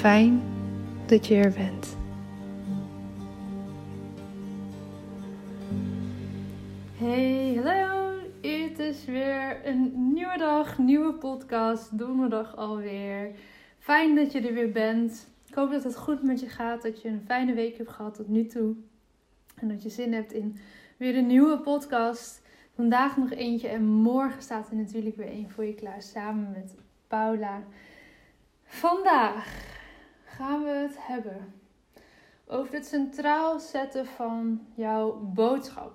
Fijn dat je er bent. Hey, hallo! Het is weer een nieuwe dag, nieuwe podcast, donderdag alweer. Fijn dat je er weer bent. Ik hoop dat het goed met je gaat, dat je een fijne week hebt gehad tot nu toe. En dat je zin hebt in weer een nieuwe podcast. Vandaag nog eentje en morgen staat er natuurlijk weer een voor je klaar samen met Paula. Vandaag gaan we het hebben over het centraal zetten van jouw boodschap.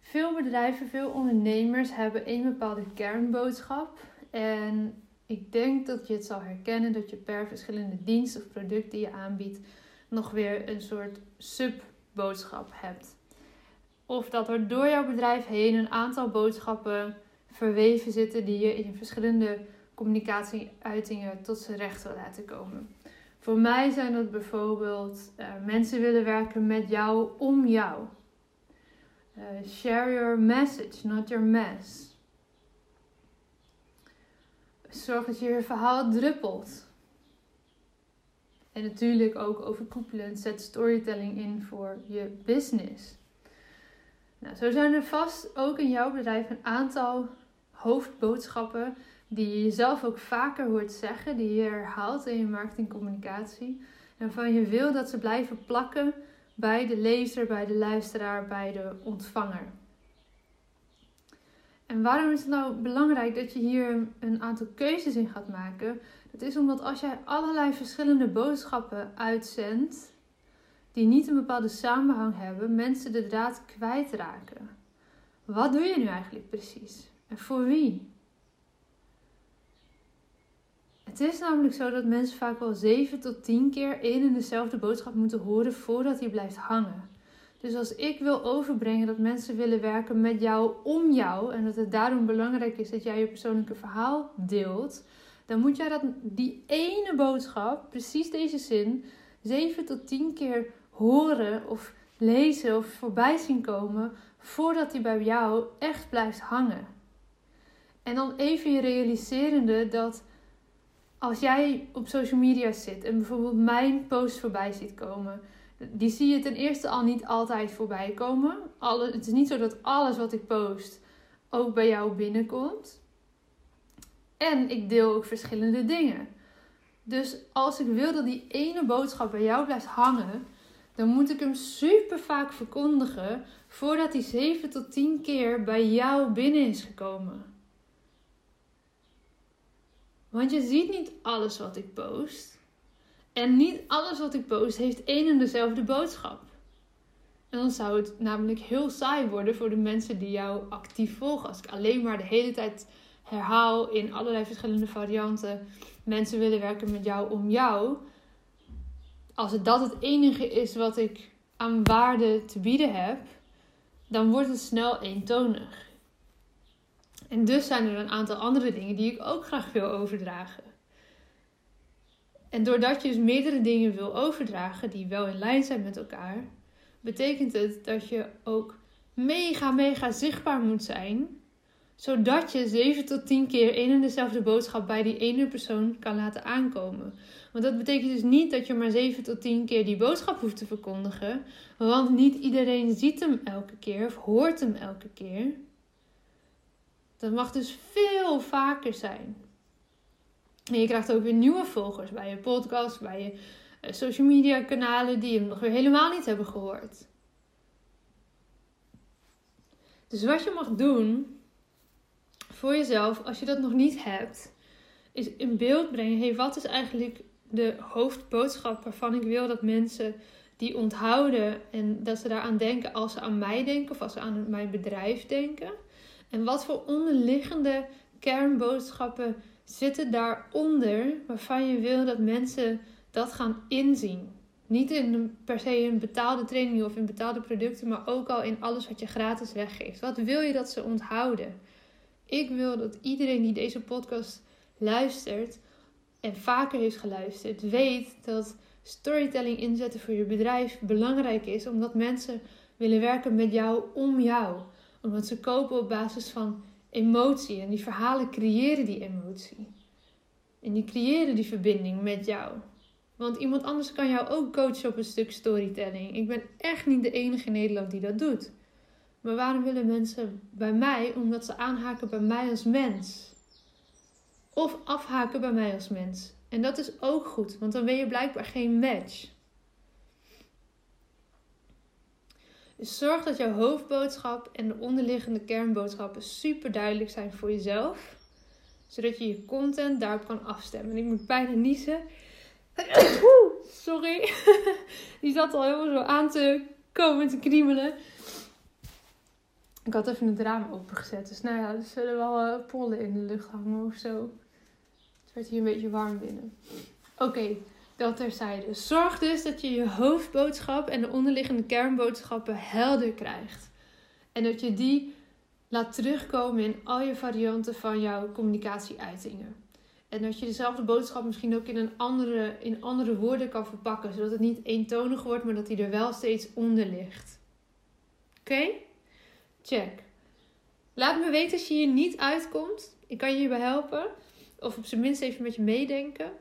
Veel bedrijven, veel ondernemers hebben een bepaalde kernboodschap. En ik denk dat je het zal herkennen dat je per verschillende dienst of product die je aanbiedt nog weer een soort subboodschap hebt. Of dat er door jouw bedrijf heen een aantal boodschappen verweven zitten die je in verschillende communicatieuitingen tot zijn recht wil laten komen. Voor mij zijn dat bijvoorbeeld uh, mensen willen werken met jou om jou. Uh, share your message, not your mess. Zorg dat je je verhaal druppelt. En natuurlijk ook overkoepelend zet storytelling in voor je business. Nou, zo zijn er vast ook in jouw bedrijf een aantal hoofdboodschappen die je jezelf ook vaker hoort zeggen, die je herhaalt in je marketingcommunicatie. En waarvan je wil dat ze blijven plakken bij de lezer, bij de luisteraar, bij de ontvanger. En waarom is het nou belangrijk dat je hier een aantal keuzes in gaat maken? Dat is omdat als jij allerlei verschillende boodschappen uitzendt, die niet een bepaalde samenhang hebben, mensen de draad kwijtraken. Wat doe je nu eigenlijk precies? En voor wie? Het is namelijk zo dat mensen vaak wel 7 tot 10 keer één en dezelfde boodschap moeten horen voordat die blijft hangen. Dus als ik wil overbrengen dat mensen willen werken met jou om jou en dat het daarom belangrijk is dat jij je persoonlijke verhaal deelt, dan moet jij dat, die ene boodschap, precies deze zin, 7 tot 10 keer horen of lezen of voorbij zien komen voordat die bij jou echt blijft hangen. En dan even je realiserende dat als jij op social media zit en bijvoorbeeld mijn post voorbij ziet komen Die zie je ten eerste al niet altijd voorbij komen. Alle, het is niet zo dat alles wat ik post ook bij jou binnenkomt. En ik deel ook verschillende dingen. Dus als ik wil dat die ene boodschap bij jou blijft hangen, dan moet ik hem super vaak verkondigen voordat hij 7 tot 10 keer bij jou binnen is gekomen. Want je ziet niet alles wat ik post. En niet alles wat ik post heeft één en dezelfde boodschap. En dan zou het namelijk heel saai worden voor de mensen die jou actief volgen. Als ik alleen maar de hele tijd herhaal in allerlei verschillende varianten. Mensen willen werken met jou om jou. Als het dat het enige is wat ik aan waarde te bieden heb, dan wordt het snel eentonig. En dus zijn er een aantal andere dingen die ik ook graag wil overdragen. En doordat je dus meerdere dingen wil overdragen die wel in lijn zijn met elkaar, betekent het dat je ook mega, mega zichtbaar moet zijn. Zodat je 7 tot 10 keer één en dezelfde boodschap bij die ene persoon kan laten aankomen. Want dat betekent dus niet dat je maar 7 tot 10 keer die boodschap hoeft te verkondigen. Want niet iedereen ziet hem elke keer of hoort hem elke keer. Dat mag dus veel vaker zijn. En je krijgt ook weer nieuwe volgers bij je podcast, bij je eh, social media kanalen die hem nog weer helemaal niet hebben gehoord. Dus wat je mag doen voor jezelf, als je dat nog niet hebt, is in beeld brengen: hey, wat is eigenlijk de hoofdboodschap waarvan ik wil dat mensen die onthouden en dat ze daaraan denken als ze aan mij denken of als ze aan mijn bedrijf denken? En wat voor onderliggende kernboodschappen zitten daaronder waarvan je wil dat mensen dat gaan inzien? Niet in per se in betaalde trainingen of in betaalde producten, maar ook al in alles wat je gratis weggeeft. Wat wil je dat ze onthouden? Ik wil dat iedereen die deze podcast luistert en vaker heeft geluisterd, weet dat storytelling inzetten voor je bedrijf belangrijk is, omdat mensen willen werken met jou om jou omdat ze kopen op basis van emotie. En die verhalen creëren die emotie. En die creëren die verbinding met jou. Want iemand anders kan jou ook coachen op een stuk storytelling. Ik ben echt niet de enige in Nederland die dat doet. Maar waarom willen mensen bij mij? Omdat ze aanhaken bij mij als mens. Of afhaken bij mij als mens. En dat is ook goed, want dan ben je blijkbaar geen match. Dus zorg dat jouw hoofdboodschap en de onderliggende kernboodschappen super duidelijk zijn voor jezelf. Zodat je je content daarop kan afstemmen. ik moet bijna niezen. Sorry. Die zat al helemaal zo aan te komen, te kriemelen. Ik had even het raam opengezet. Dus nou ja, er zullen wel uh, pollen in de lucht hangen of zo. Het werd hier een beetje warm binnen. Oké, dat terzijde. Zorg dus dat je je hoofdboodschap en de onderliggende kernboodschappen helder krijgt. En dat je die laat terugkomen in al je varianten van jouw communicatieuitingen. En dat je dezelfde boodschap misschien ook in, een andere, in andere woorden kan verpakken, zodat het niet eentonig wordt, maar dat die er wel steeds onder ligt. Oké? Check. Laat me weten als je hier niet uitkomt. Ik kan je hierbij helpen. Of op zijn minst even met je meedenken.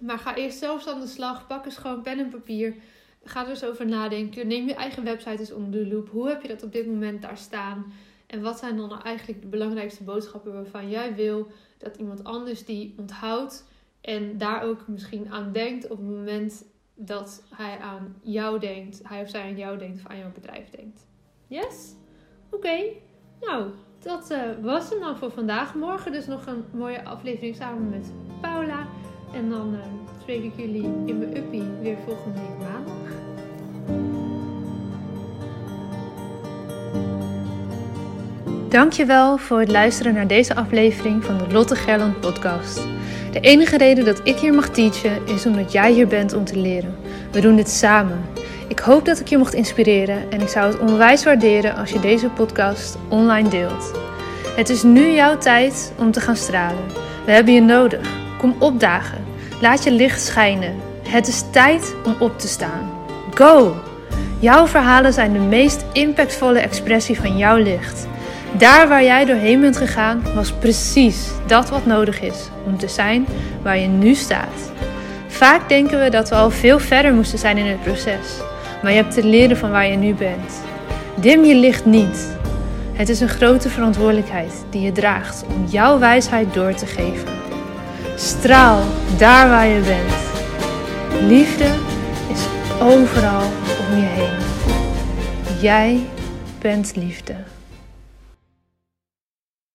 Maar ga eerst zelfs aan de slag. Pak eens gewoon pen en papier. Ga er eens over nadenken. Neem je eigen website eens onder de loep. Hoe heb je dat op dit moment daar staan? En wat zijn dan nou eigenlijk de belangrijkste boodschappen waarvan jij wil dat iemand anders die onthoudt en daar ook misschien aan denkt op het moment dat hij aan jou denkt, hij of zij aan jou denkt of aan jouw bedrijf denkt. Yes? Oké. Nou, dat uh, was het dan voor vandaag. Morgen dus nog een mooie aflevering samen met Paula. En dan uh, ik jullie in mijn uppie weer volgende week maandag. Dankjewel voor het luisteren naar deze aflevering van de Lotte Gerland podcast. De enige reden dat ik hier mag teachen is omdat jij hier bent om te leren. We doen dit samen. Ik hoop dat ik je mocht inspireren en ik zou het onwijs waarderen als je deze podcast online deelt. Het is nu jouw tijd om te gaan stralen. We hebben je nodig. Kom opdagen. Laat je licht schijnen. Het is tijd om op te staan. Go! Jouw verhalen zijn de meest impactvolle expressie van jouw licht. Daar waar jij doorheen bent gegaan, was precies dat wat nodig is om te zijn waar je nu staat. Vaak denken we dat we al veel verder moesten zijn in het proces, maar je hebt te leren van waar je nu bent. Dim je licht niet. Het is een grote verantwoordelijkheid die je draagt om jouw wijsheid door te geven. Straal daar waar je bent. Liefde is overal om je heen. Jij bent liefde.